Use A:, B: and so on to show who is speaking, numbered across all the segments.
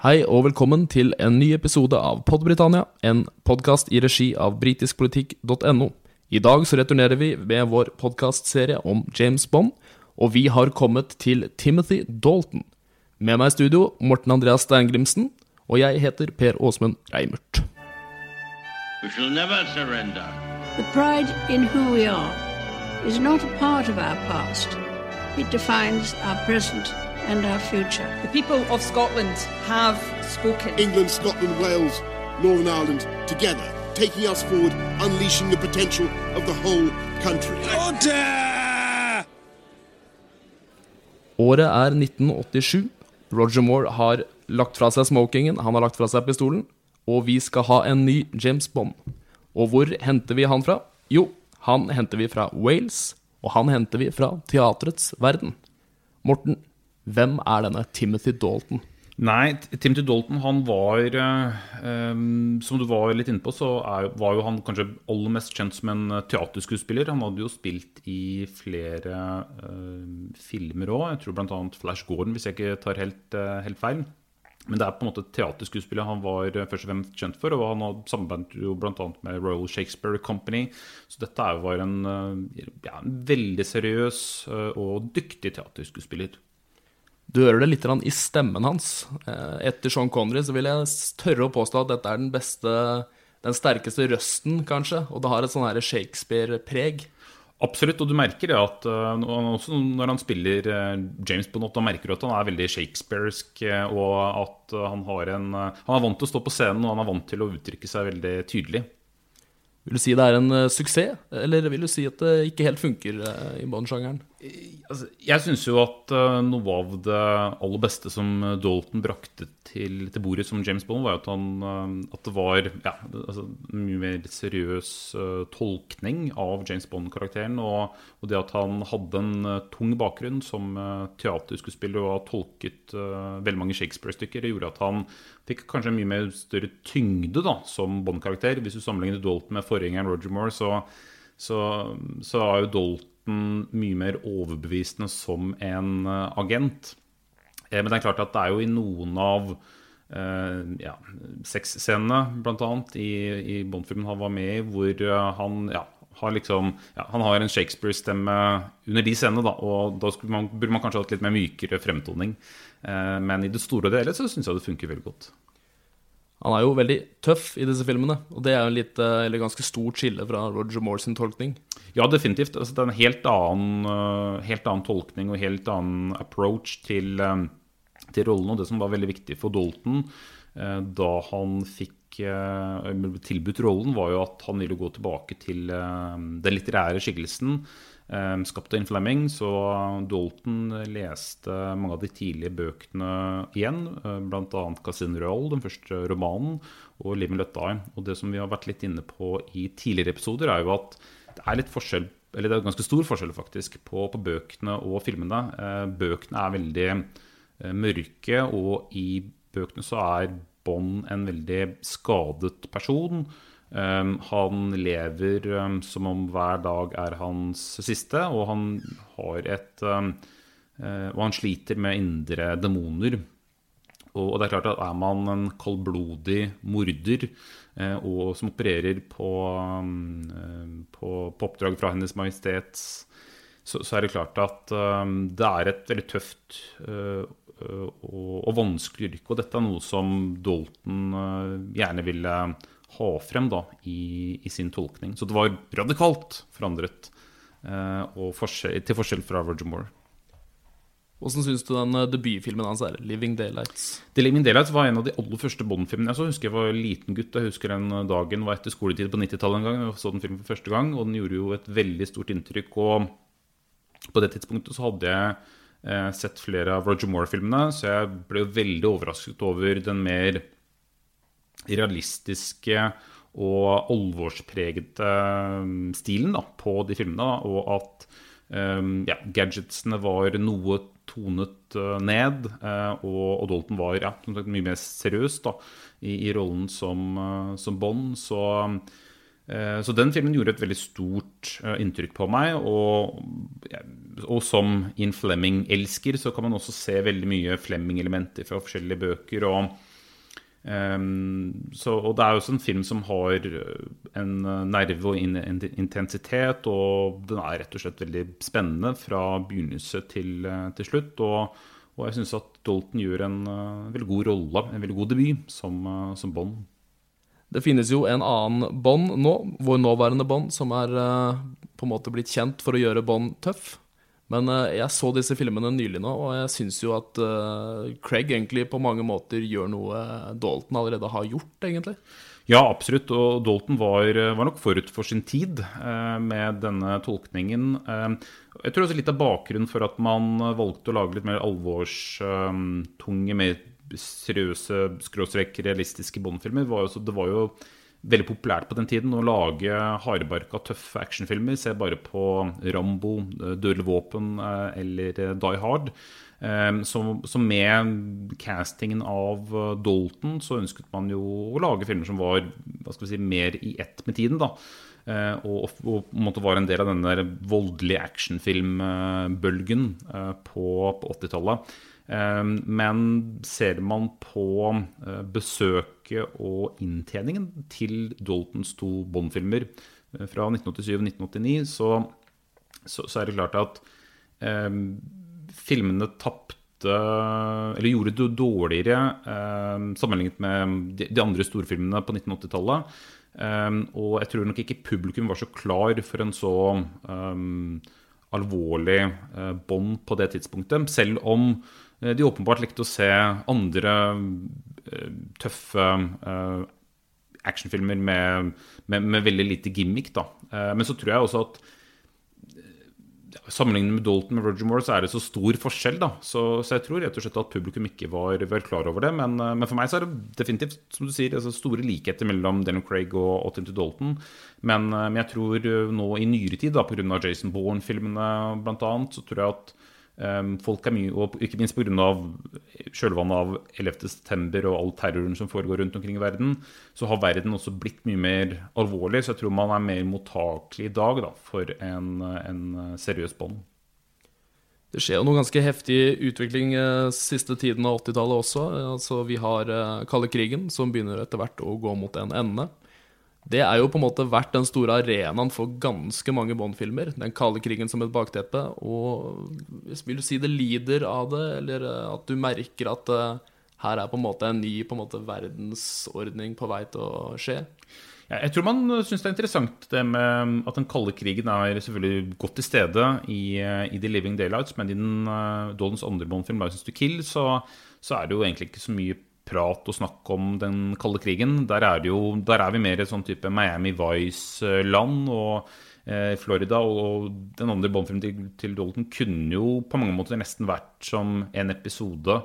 A: Hei og velkommen til en ny episode av Podbritannia, en podkast i regi av britiskpolitikk.no. I dag så returnerer vi med vår podkastserie om James Bond, og vi har kommet til Timothy Dalton. Med meg i studio Morten Andreas Steingrimsen, og jeg heter Per Åsmund Reimert.
B: We shall never surrender.
C: The pride in who we are is not a part of our past. It defines our present and our future.
D: The people of Scotland have spoken.
E: England, Scotland, Wales, Northern Ireland together, taking us forward, unleashing the potential of the whole country.
A: Året er 1987. Roger Moore har lagt fra seg smokingen, han har lagt fra seg pistolen, og vi skal ha en ny James Bond. Og hvor henter vi han fra? Jo, han henter vi fra Wales, og han henter vi fra teatrets verden. Morten, hvem er denne Timothy Dalton?
F: Nei, Timothy Dalton han var eh, Som du var litt inne på, så er, var jo han kanskje aller mest kjent som en eh, teaterskuespiller. Han hadde jo spilt i flere eh, filmer òg. Jeg tror bl.a. Flash Gordon, hvis jeg ikke tar helt, eh, helt feil. Men det er på en måte teaterskuespillet han var først og fremst kjent for. Og han har samarbeidet jo bl.a. med Royal Shakespeare Company. Så dette var en, ja, en veldig seriøs og dyktig teaterskuespiller.
A: Du hører det litt i stemmen hans. Eh, Etter Sean Connery så vil jeg tørre å påstå at dette er den beste, den sterkeste røsten, kanskje. Og det har et sånn Shakespeare-preg.
F: Absolutt, og du merker det at han- også når han spiller uh, James Bond, at da merker du at han er veldig shakespearsk, og at han en Han er vant til å stå på scenen, og han er vant til å uttrykke seg veldig tydelig.
A: Vil du si det er en uh, suksess, eller vil du si at det ikke helt funker uh, i Bond-sjangeren?
F: Altså, jeg syns jo at uh, noe av det aller beste som Dalton brakte til, til bordet som James Bond, var at, han, at det var ja, altså, en mye mer seriøs tolkning av James Bond-karakteren. Og, og det at han hadde en tung bakgrunn som teaterskuespiller og har tolket veldig mange Shakespeare-stykker, gjorde at han fikk kanskje mye mer større tyngde da, som Bond-karakter. Hvis du sammenligner Dalton med forgjengeren Roger Moore, så så, så er jo Dalton mye mer overbevisende som en eh, agent. Eh, Men det er klart at det er jo i noen av eh, ja, sexscenene, annet, i, i Bond-filmen han var med i, hvor eh, han ja, har liksom ja, Han har en Shakespeare-stemme under de scenene, da, og da man, burde man kanskje hatt litt mer mykere fremtoning. Eh, Men i det store og hele så syns jeg det funker veldig godt.
A: Han er jo veldig tøff i disse filmene, og det er jo en litt, eh, eller ganske stort skille fra Roger Moore sin tolkning.
F: Ja, definitivt. Altså, det er en helt annen, eh, helt annen tolkning og helt annen approach til, eh, til rollen. Og det som var veldig viktig for Dalton da han fikk tilbudt rollen, var jo at han ville gå tilbake til eh, den litterære skikkelsen eh, skapt av Ian Fleming. Så Dalton leste mange av de tidlige bøkene igjen, eh, bl.a. 'Casino Royal', den første romanen, og 'Live and Let. Og det som vi har vært litt inne på i tidligere episoder, er jo at det er litt forskjell eller det er ganske stor forskjell faktisk på, på bøkene og filmene. Eh, bøkene er veldig eh, mørke, og i bøkene så er Bond en veldig skadet person. Um, han lever um, som om hver dag er hans siste, og han har et um, uh, Og han sliter med indre demoner. Og og det er klart at er man en kaldblodig morder uh, og som opererer på, på, på oppdrag fra Hennes Majestet, så, så er det klart at um, det er et veldig tøft eh, og, og vanskelig yrke. Og dette er noe som Dalton eh, gjerne ville ha frem da, i, i sin tolkning. Så det var radikalt forandret, eh, og forskjell, til forskjell fra Roger Moore.
A: Hvordan syns du den eh, debutfilmen hans er, 'Living Daylights'?
F: The Living Daylights var en av de aller første Bond-filmene jeg så. Husker jeg var liten gutt. Jeg husker den dagen var etter skoletid på 90-tallet en gang. Jeg så den filmen for første gang, og den gjorde jo et veldig stort inntrykk. Og på det tidspunktet så hadde jeg eh, sett flere av Roger Moore-filmene, så jeg ble veldig overrasket over den mer realistiske og alvorspregede um, stilen da, på de filmene. Og at um, ja, gadgetsene var noe tonet ned. og, og Dalton var ja, mye mer seriøs da, i, i rollen som, som Bond. Så Eh, Så den filmen gjorde et veldig stort eh, inntrykk på meg. Og, og som Ian Flemming-elsker så kan man også se veldig mye Flemming-elementer fra forskjellige bøker. og um, så, og det er også en film som har eh, en eh, nerve og in, intensitet, og den er rett og slett veldig spennende fra begynnelse til, eh, til slutt. Og, og jeg syns at Dalton gjør en veldig god rolle, en veldig god debut, som, som Bond.
A: Det finnes jo en annen Bond nå, vår nåværende Bond, som er uh, på en måte blitt kjent for å gjøre Bond tøff. Men uh, jeg så disse filmene nylig nå, og jeg syns jo at uh, Craig egentlig på mange måter gjør noe Dalton allerede har gjort, egentlig.
F: Ja, absolutt. Og Dalton var, var nok forut for sin tid eh, med denne tolkningen. Eh, jeg tror også litt av bakgrunnen for at man valgte å lage litt mer alvorstunge, mer seriøse, skråstrek realistiske Bond-filmer, det var jo veldig populært på den tiden å lage hardbarka, tøffe actionfilmer. Se bare på Rambo, Dødelig våpen eller Die Hard. Så, med castingen av Dalton så ønsket man jo å lage filmer som var hva skal vi si, mer i ett med tiden. da. Og, og, og være en del av den der voldelige actionfilmbølgen på, på 80-tallet. Men ser man på besøket og inntjeningen til Daltons to Bond-filmer fra 1987 og 1989, så, så, så, er det klart at eh, filmene tapte Eller gjorde det dårligere eh, sammenlignet med de, de andre storfilmene på 1980-tallet. Eh, og jeg tror nok ikke publikum var så klar for en så alvorlig bånd på det tidspunktet. Selv om de åpenbart likte å se andre tøffe actionfilmer med, med, med, veldig lite gimmick. Da. Men så tror jeg også at sammenlignet med Dalton med Roger Moore så er det så stor forskjell. da Så, så jeg tror rett og slett at publikum ikke var, var klar over det. Men, men, for meg så er det definitivt som du sier, altså store likheter mellom Daniel Craig og, og Timothy Dalton. Men, men, jeg tror nå i nyere tid, da pga. Jason Bourne-filmene bl.a., så tror jeg at folk er mye Og ikke minst pga. kjølvannet av 11.9. og all terroren som foregår rundt omkring i verden, så har verden også blitt mye mer alvorlig. Så jeg tror man er mer mottakelig i dag da, for en, en seriøs bånd.
A: Det skjer jo noe ganske heftig utvikling eh, siste tiden av 80-tallet også. Altså, vi har eh, kalde krigen, som begynner etter hvert å gå mot en ende. Det er jo på en måte vært den store arenaen for ganske mange Bond-filmer. Den kalde krigen som et bakteppe. Og vil du si det lider av det, eller eh, at du merker at uh, her er på en måte en ny på en måte, verdensordning på vei til å skje?
F: Jeg tror man syns det er interessant det med at den kalde krigen er selvfølgelig godt til stede i, i The Living Daylights, men i den uh, Dolans andre Bond-film, 'License to Kill', så, så, er det jo egentlig ikke så mye prat og snakk om den kalde krigen. Der er, jo, der er vi mer et sånn type Miami Vice-land. og eh, Florida og den andre Bond-filmen til, til Dalton kunne jo på mange måter nesten vært som en episode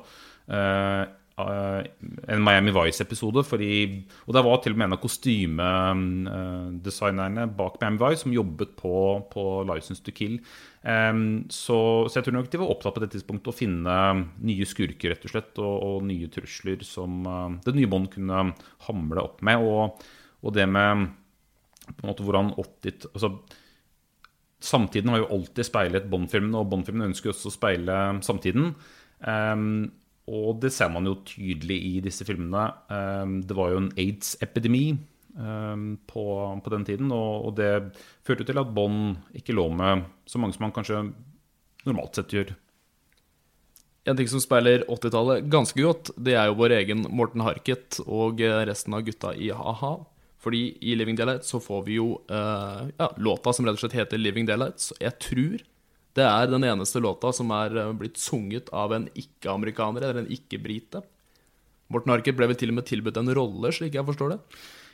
F: eh, en Miami Vice-episode. Og det var til og med en av kostymedesignerne uh, bak Miami Vice som jobbet på, på License to Kill. Um, så, så, jeg tror nok de var opptatt på det tidspunktet å finne nye skurker rett og slett, og, og nye trusler som uh, det nye Bond kunne hamle opp med. Og, og det med på en måte hvordan 80 altså, Samtiden har jo alltid speilet Bond-filmene, og Bond-filmene ønsker også å speile samtiden. Um, og det ser man jo tydelig i disse filmene. Ehm, det var jo en aids-epidemi ehm, på, på, den tiden, og, og det førte til at Bond ikke lå med så mange som han kanskje normalt sett gjør.
A: En ting som speiler 80-tallet ganske godt, det er jo vår egen Morten Harket og resten av gutta i a-ha. Fordi i Living Daylight så får vi jo eh, ja, låta som rett og slett heter Living Daylights. Jeg tror det er den eneste låta som er eh, blitt sunget av en ikke-amerikaner, eller en ikke-brite. Morten Harket ble vel til og med tilbudt en rolle, slik jeg forstår det?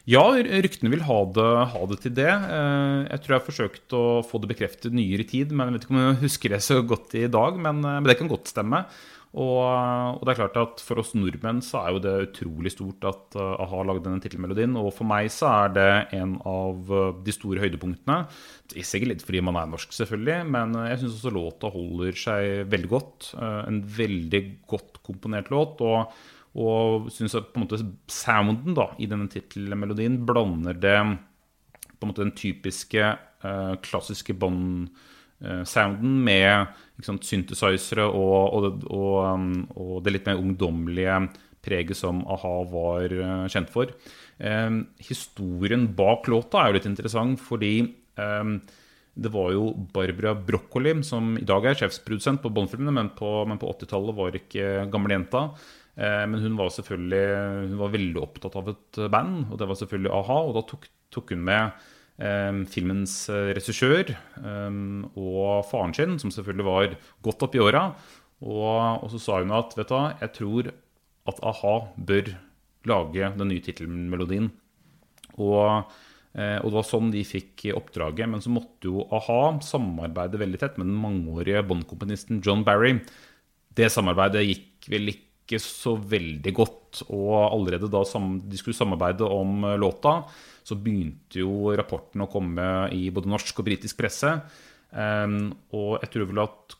F: Ja, ryktene vil ha det, ha det, til det. Eh, jeg tror jeg har forsøkt å få det bekreftet nyere tid, men jeg vet ikke om jeg husker det så godt i dag. Men, eh, men det kan godt stemme. Og, og, det er klart at for oss nordmenn så er jo det utrolig stort at uh, a-ha lagde denne tittelmelodien. Og for meg så er det en av uh, de store høydepunktene. Det er sikkert litt fordi man er norsk, selvfølgelig, men uh, jeg syns også låta holder seg veldig godt. en veldig godt komponert låt. Og, og syns at på en måte sounden da, i denne tittelmelodien blander det på en måte den typiske eh, klassiske Bond-sounden med ikke sant, synthesizere og, og, og, um, og det litt mer ungdommelige preget som a-ha var eh, kjent for. Eh, historien bak låta er jo litt interessant, fordi eh, det var jo Barbara Broccoli, som i dag er sjefsprodusent på Bond-filmene, men på, på 80-tallet var ikke gamlejenta. Eh, men hun var selvfølgelig hun var veldig opptatt av et band, og det var selvfølgelig a-ha. Og da tok, tok hun med eh, filmens eh, regissør eh, og faren sin, som selvfølgelig var godt opp i åra. Og, så sa hun at vet du jeg tror at a-ha bør lage den nye tittelmelodien. Og, eh, og det var sånn de fikk oppdraget. Men så måtte jo a-ha samarbeide veldig tett med den mangeårige Bond-komponisten John Barry. Det samarbeidet gikk vel ikke så veldig godt. Og allerede da de skulle samarbeide om eh, låta, så begynte jo rapporten å komme i både norsk og britisk presse. Um, og jeg tror vel at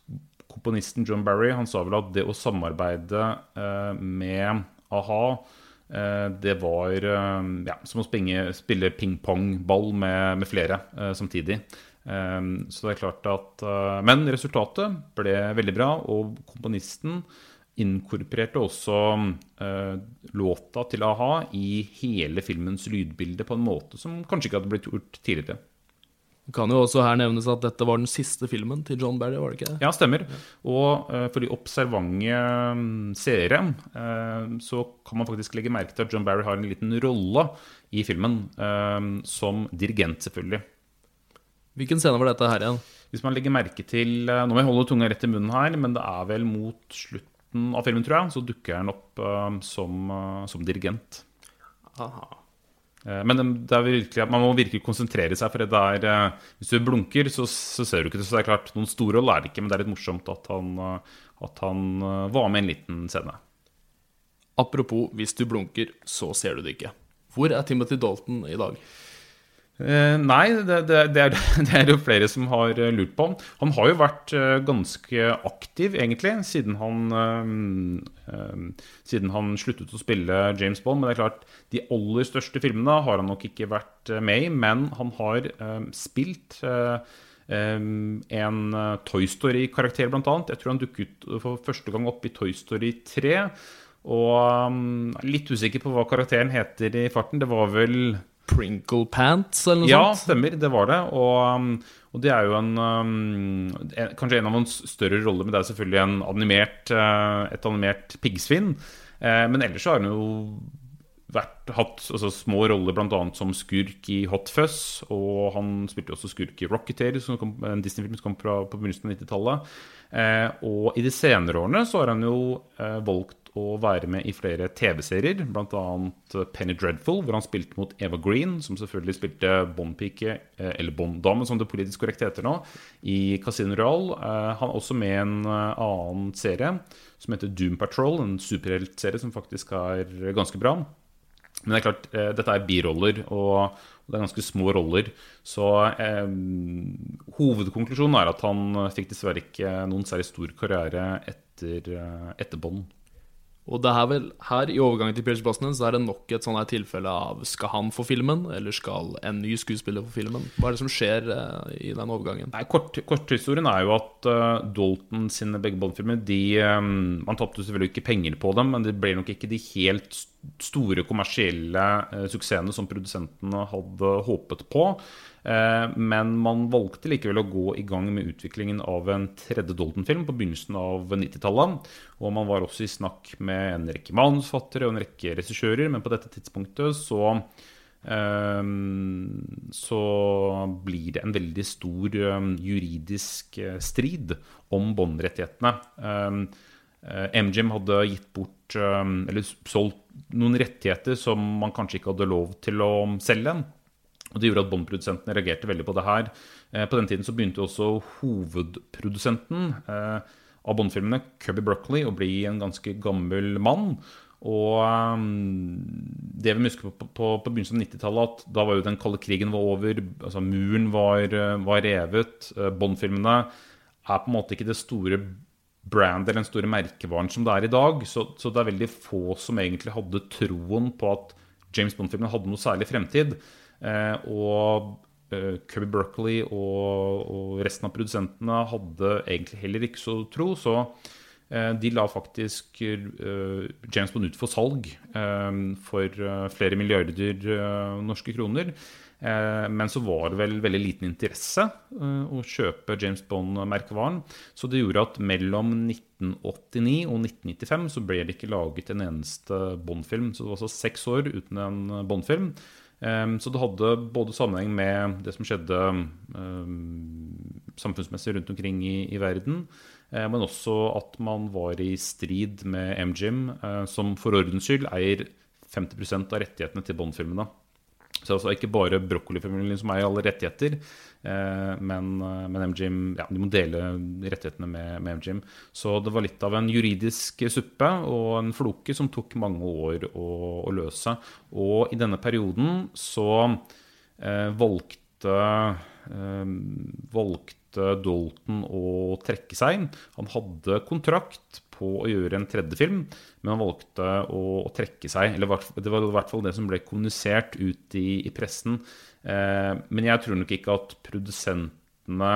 F: komponisten John Barry han sa vel at det å samarbeide eh, med a-ha eh, det var ja, som å springe, spille ping-pong-ball med, med flere samtidig. Eh, så det er klart at eh, Men resultatet ble veldig bra, og komponisten inkorporerte også eh, låta til a-ha i hele filmens lydbilde på en måte som kanskje ikke hadde blitt gjort tidligere.
A: Det kan jo også her nevnes at dette var den siste filmen til John Barry, var det ikke det?
F: Ja, stemmer. Og eh, for de observante mm, seere eh, så kan man faktisk legge merke til at John Barry har en liten rolle i filmen, eh, som dirigent, selvfølgelig.
A: Hvilken scene var dette her igjen?
F: Hvis man legger merke til eh, Nå må jeg holde tunga rett i munnen her, men det er vel mot slutten av filmen, tror jeg, så dukker han opp uh, som, uh, som dirigent.
A: Aha.
F: Uh, Men det- er virkelig, man må virkelig konsentrere seg, for det er, hvis du blunker, så, så ser du ikke det. Så det er klart, noen store rolle er det ikke, men det er litt morsomt at han, at han var med i en liten scene.
A: Apropos hvis du blunker, så ser du det ikke. Hvor er Timothy Dalton i dag?
F: Eh, nei, det, det, det, er, det er jo flere som har eh, lurt på. Han har jo vært eh, ganske aktiv, egentlig, siden han, siden han sluttet å spille James Bond. Men det er klart, de aller største filmene har han nok ikke vært med i. Men han har spilt en Toy Story-karakter, blant annet. Jeg tror han dukket for første gang opp i Toy Story 3. Og er litt usikker på hva karakteren heter i farten. Det var vel
A: Prinkle Pants, eller noe
F: ja,
A: sånt?
F: stemmer. Det var det. Og, um, og det er jo en, um, en Kanskje en av hans større roller, men det er selvfølgelig en animert, eh, et animert piggsvin. Eh, men ellers så har hun jo vært, hatt altså, små roller bl.a. som skurk i Hot Fuzz. Og han spilte også skurk i Rocketeer, en Disney-film som kom fra, på begynnelsen av 90-tallet. Eh, og i de senere årene så har han jo eh, valgt å være med i flere TV-serier, bl.a. Penny Dreadful, hvor han spilte mot Eva Green, som selvfølgelig spilte Bond-pike, eh, eller Bond-dame, som det politisk korrekt heter nå, i Casino Royale. Eh, han er også med i en eh, annen serie som heter Doom Patrol, en superheltserie som faktisk er ganske bra. Men det er klart, eh, dette er biroller, og det er ganske små roller. Så eh, hovedkonklusjonen er at han fikk dessverre ikke noen særlig stor karriere etter, eh, etter Bond.
A: Og det er vel her i overgangen til Pierce Brosnan så er det nok et sånn her tilfelle av skal han få filmen, eller skal en ny skuespiller få filmen? Hva er det som skjer eh, i den overgangen?
F: Nei, kort, Korthistorien er jo at uh, Dalton sine begge Bond-filmer de, eh, Man tapte selvfølgelig ikke penger på dem, men det ble nok ikke de helt st- store kommersielle eh, suksessene som produsentene hadde håpet på. Eh, men man valgte likevel å gå i gang med utviklingen av en tredje Dolden-film på begynnelsen av 90-tallet. Og man var også i snakk med en rekke manusfattere og en rekke regissører, men på dette tidspunktet så eh, så blir det en veldig stor ehm, juridisk eh, strid om båndrettighetene. Eh, MGM hadde gitt bort ehm, eller solgt noen rettigheter som man kanskje ikke hadde lov til å selge. Og Det gjorde at Bond-produsentene reagerte veldig på det her. Eh, På den tiden så begynte også hovedprodusenten eh, av Bond-filmene, Cubby Broccoli, å bli en ganske gammel mann. Og det vi husker på, på, på begynnelsen av 90-tallet, at da var jo den kalde krigen var over, altså muren var, eh, var revet. eh, Bond-filmene er på en måte ikke det store brand eller den store merkevaren som det er i dag. Så, så det er veldig få som egentlig hadde troen på at James Bond-filmen hadde noe særlig fremtid. Eh, og eh, Kirby Berkeley og, og, resten av produsentene hadde egentlig heller ikke så tro. Så eh, de la faktisk uh, James Bond ut for salg for flere milliarder norske kroner. Men så var det vel veldig liten interesse å kjøpe James Bond-merkevaren. Så det gjorde at mellom 1989 og 1995 så ble det ikke laget en eneste Bond-film. Så det var altså seks år uten en Bond-film. Så det hadde både sammenheng med det som skjedde samfunnsmessig rundt omkring i, verden, eh, men også at man var i strid med MGM, eh, som for ordens skyld eier 50% av rettighetene til Bond-filmene. Så det er ikke bare brokkolifamilien som eier alle rettigheter, eh, men, men MGM, ja, de må dele rettighetene med, med, MGM. Så det var litt av en juridisk suppe og en floke som tok mange år å, å løse. Og i denne perioden så eh, valgte, eh, valgte Dalton å trekke seg. Han hadde kontrakt på å gjøre en tredje film, men han valgte å, å trekke seg. Eller det var i hvert fall det som ble kommunisert ut i, i pressen. Eh, men jeg tror nok ikke at produsentene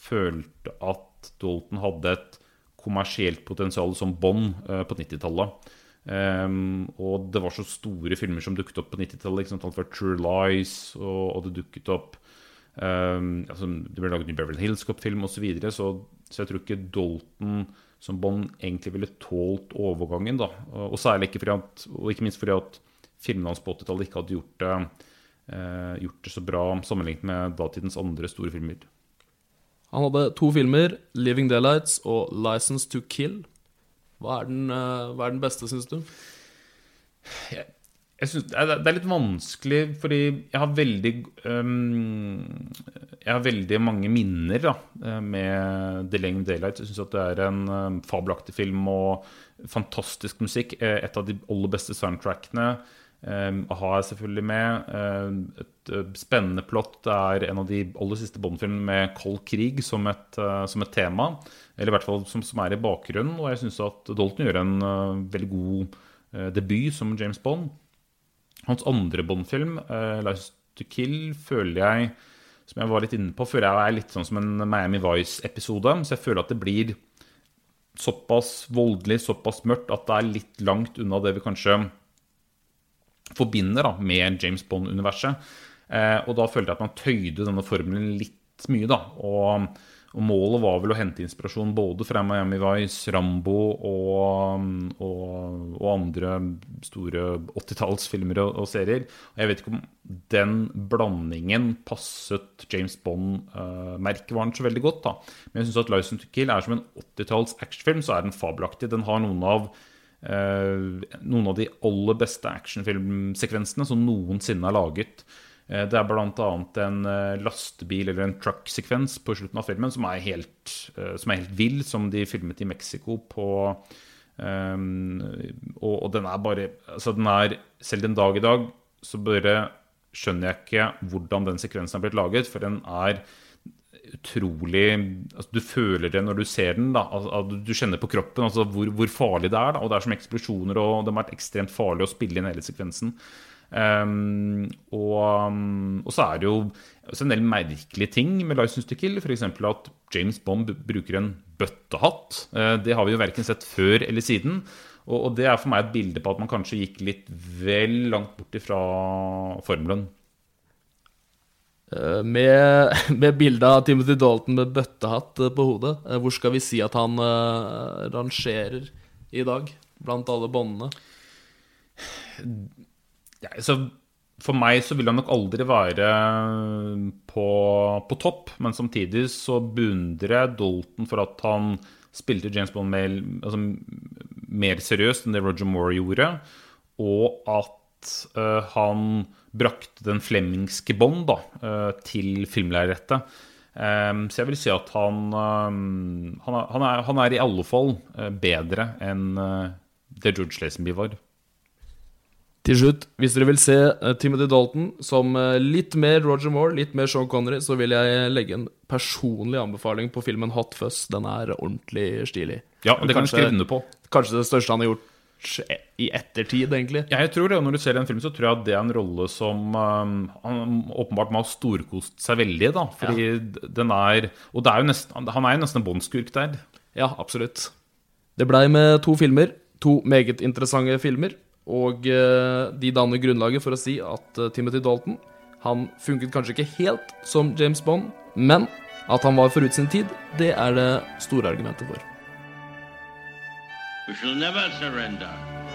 F: følte at Dalton hadde et kommersielt potensial som Bond eh, på 90-tallet. Um, eh, og det var så store filmer som dukket opp på 90-tallet. Liksom, True Lies, og, og det dukket opp um, altså, Det ble laget en Beverly Hills Cop-film osv. Så, videre, så så jeg tror ikke Dalton som Bond egentlig ville tålt overgangen. da, Og særlig ikke, fordi at, og ikke minst fordi at filmene hans på 80-tallet ikke hadde gjort det, eh, gjort det så bra sammenlignet med datidens andre store filmer.
A: Han hadde to filmer, 'Living Daylights' og 'License to Kill'. Hva er den, eh, hva er den beste, syns du?
F: Jeg, jeg synes, det er litt vanskelig, fordi jeg har veldig um, Jeg har veldig mange minner da, eh, med 'The Lane Daylight'. Jeg syns det er en fabelaktig film og fantastisk musikk. Eh, et av de aller beste soundtrackene. Um, A-ha er selvfølgelig med. Um, et uh, spennende plott. Er en av de aller siste Bond-filmene med kold krig som et, uh, som et, tema. Eller i hvert fall som, som er i bakgrunnen. Og jeg syns at Dalton gjør en uh, veldig god debut som James Bond. Hans andre Bond-film, uh, 'License to Kill', føler jeg som jeg var litt inne på, føler jeg er litt sånn som en Miami Vice-episode. Så jeg føler at det blir såpass voldelig, såpass mørkt, at det er litt langt unna det vi kanskje forbinder da, med James Bond-universet. Eh, og da følte jeg at man tøyde denne formelen litt mye. da, og og målet var vel å hente inspirasjon både fra Miami Vice, Rambo og, og, og andre store 80-tallsfilmer og, og, serier. Og jeg vet ikke om den blandingen passet James Bond-merkevaren uh, så veldig godt. da. Men jeg syns at 'License to Kill' er som en 80-talls actionfilm, så er den fabelaktig. Den har noen av uh, noen av de aller beste actionfilmsekvensene som noensinne er laget. Eh, det er bl.a. en eh, lastebil- eller en truck-sekvens på slutten av filmen som er, helt, eh, som er helt vill, som de filmet i Mexico på um, og, og, den er bare altså den er, Selv den dag i dag så bare skjønner jeg ikke hvordan den sekvensen er blitt laget, for den er utrolig altså Du føler det når du ser den. da, altså, Du kjenner på kroppen altså hvor, hvor, farlig det er. da, og Det er som eksplosjoner, og det har vært ekstremt farlig å spille inn hele sekvensen. Um, og, um, og, så er det jo også en del merkelige ting med License to Kill. F.eks. at James Bond bruker en bøttehatt. Uh, det har vi jo verken sett før eller siden. Og, og, det er for meg et bilde på at man kanskje gikk litt vel langt bort ifra formelen.
A: Uh, med, med bildet av Timothy Dalton med bøttehatt uh, på hodet, hvor skal vi si at han rangerer i dag, blant alle båndene?
F: Ja, så for meg så vil han nok aldri være på, på, topp, men samtidig så beundrer jeg Dalton for at han spilte James Bond mer, altså, mer seriøst enn det Roger Moore gjorde, og at uh, han brakte den flemmingske Bond da, uh, til filmlerretet. Um, så jeg vil si at han, um, han, er, han, er, han, er, i alle fall uh, bedre enn det George Lazenby var.
A: Til slutt, hvis dere vil se uh, Timothy Dalton som uh, litt mer Roger Moore, litt mer Sean Connery, så vil jeg legge en personlig anbefaling på filmen Hot Fuzz. Den er ordentlig stilig.
F: Ja, det kan kanskje, skrive på.
A: Kanskje det største han har gjort i ettertid, egentlig.
F: Ja, jeg tror det, og Når du ser den filmen, så tror jeg at det er en rolle som um, han åpenbart må ha storkost seg veldig da, fordi den er, Og det er jo nesten, han er jo nesten en båndskurk der.
A: Ja, absolutt. Det blei med to filmer. To meget interessante filmer. Og eh, de danner grunnlaget for å si at eh, Timothy Dalton han funket kanskje ikke helt som James Bond, men at han var forut sin tid, det er det store argumentet for.
B: We shall never surrender.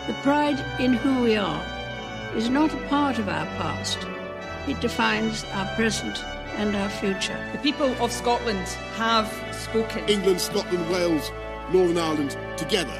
C: The pride in who we are is not a part of our past. It defines our present and our future.
D: The people of Scotland have spoken.
E: England, Scotland, Wales, Northern Ireland, together,